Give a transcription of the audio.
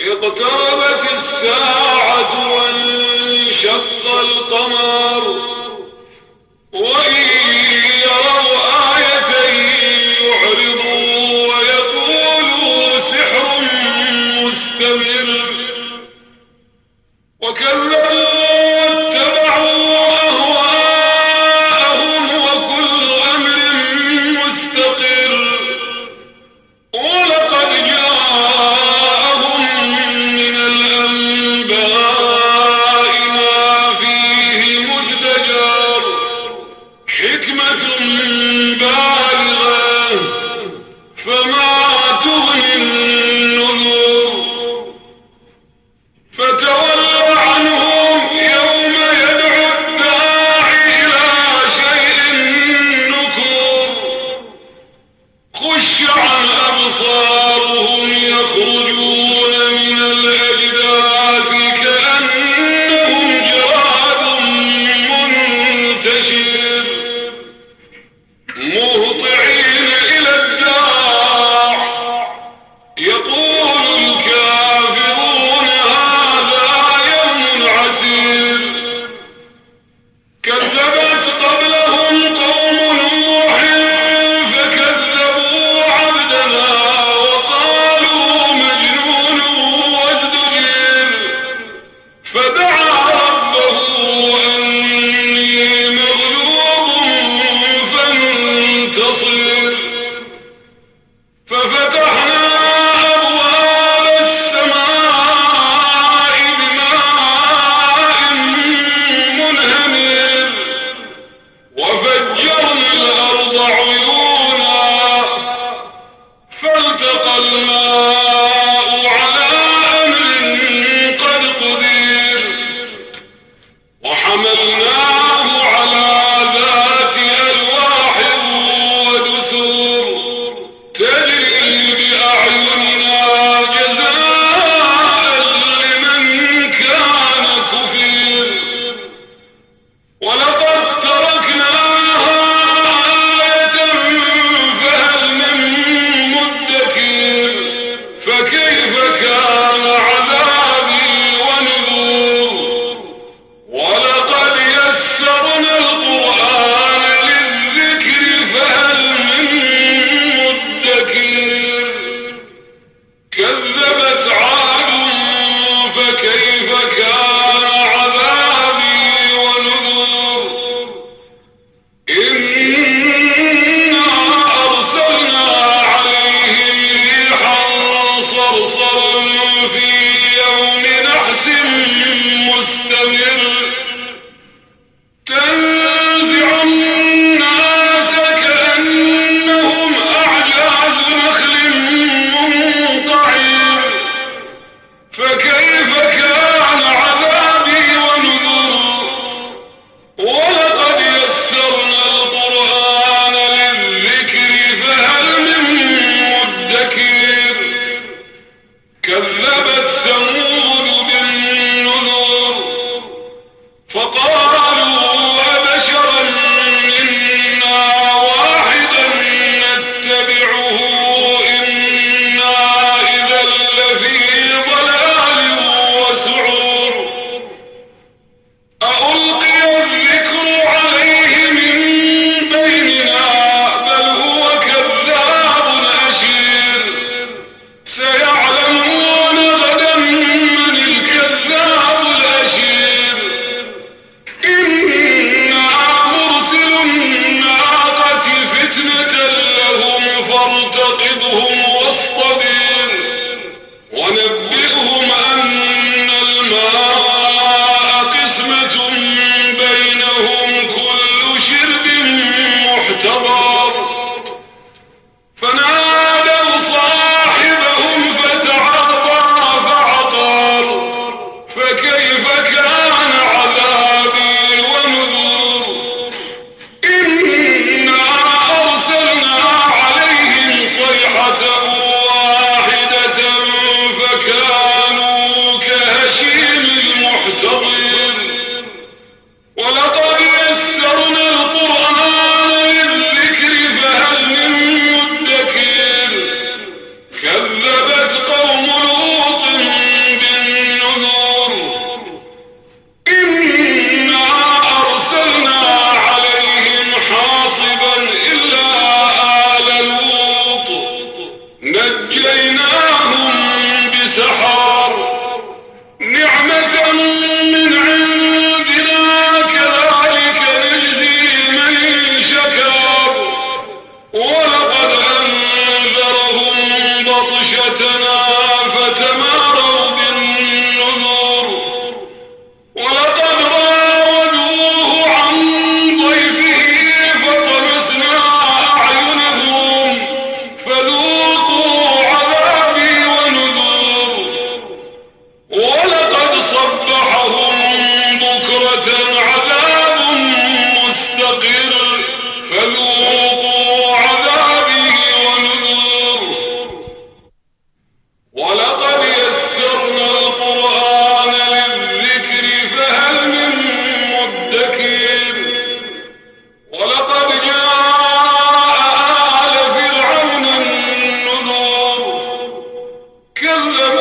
اقتربت الساعة وانشق القمر. مبصرا في يوم نحس مستمر. say, oh, كذبوا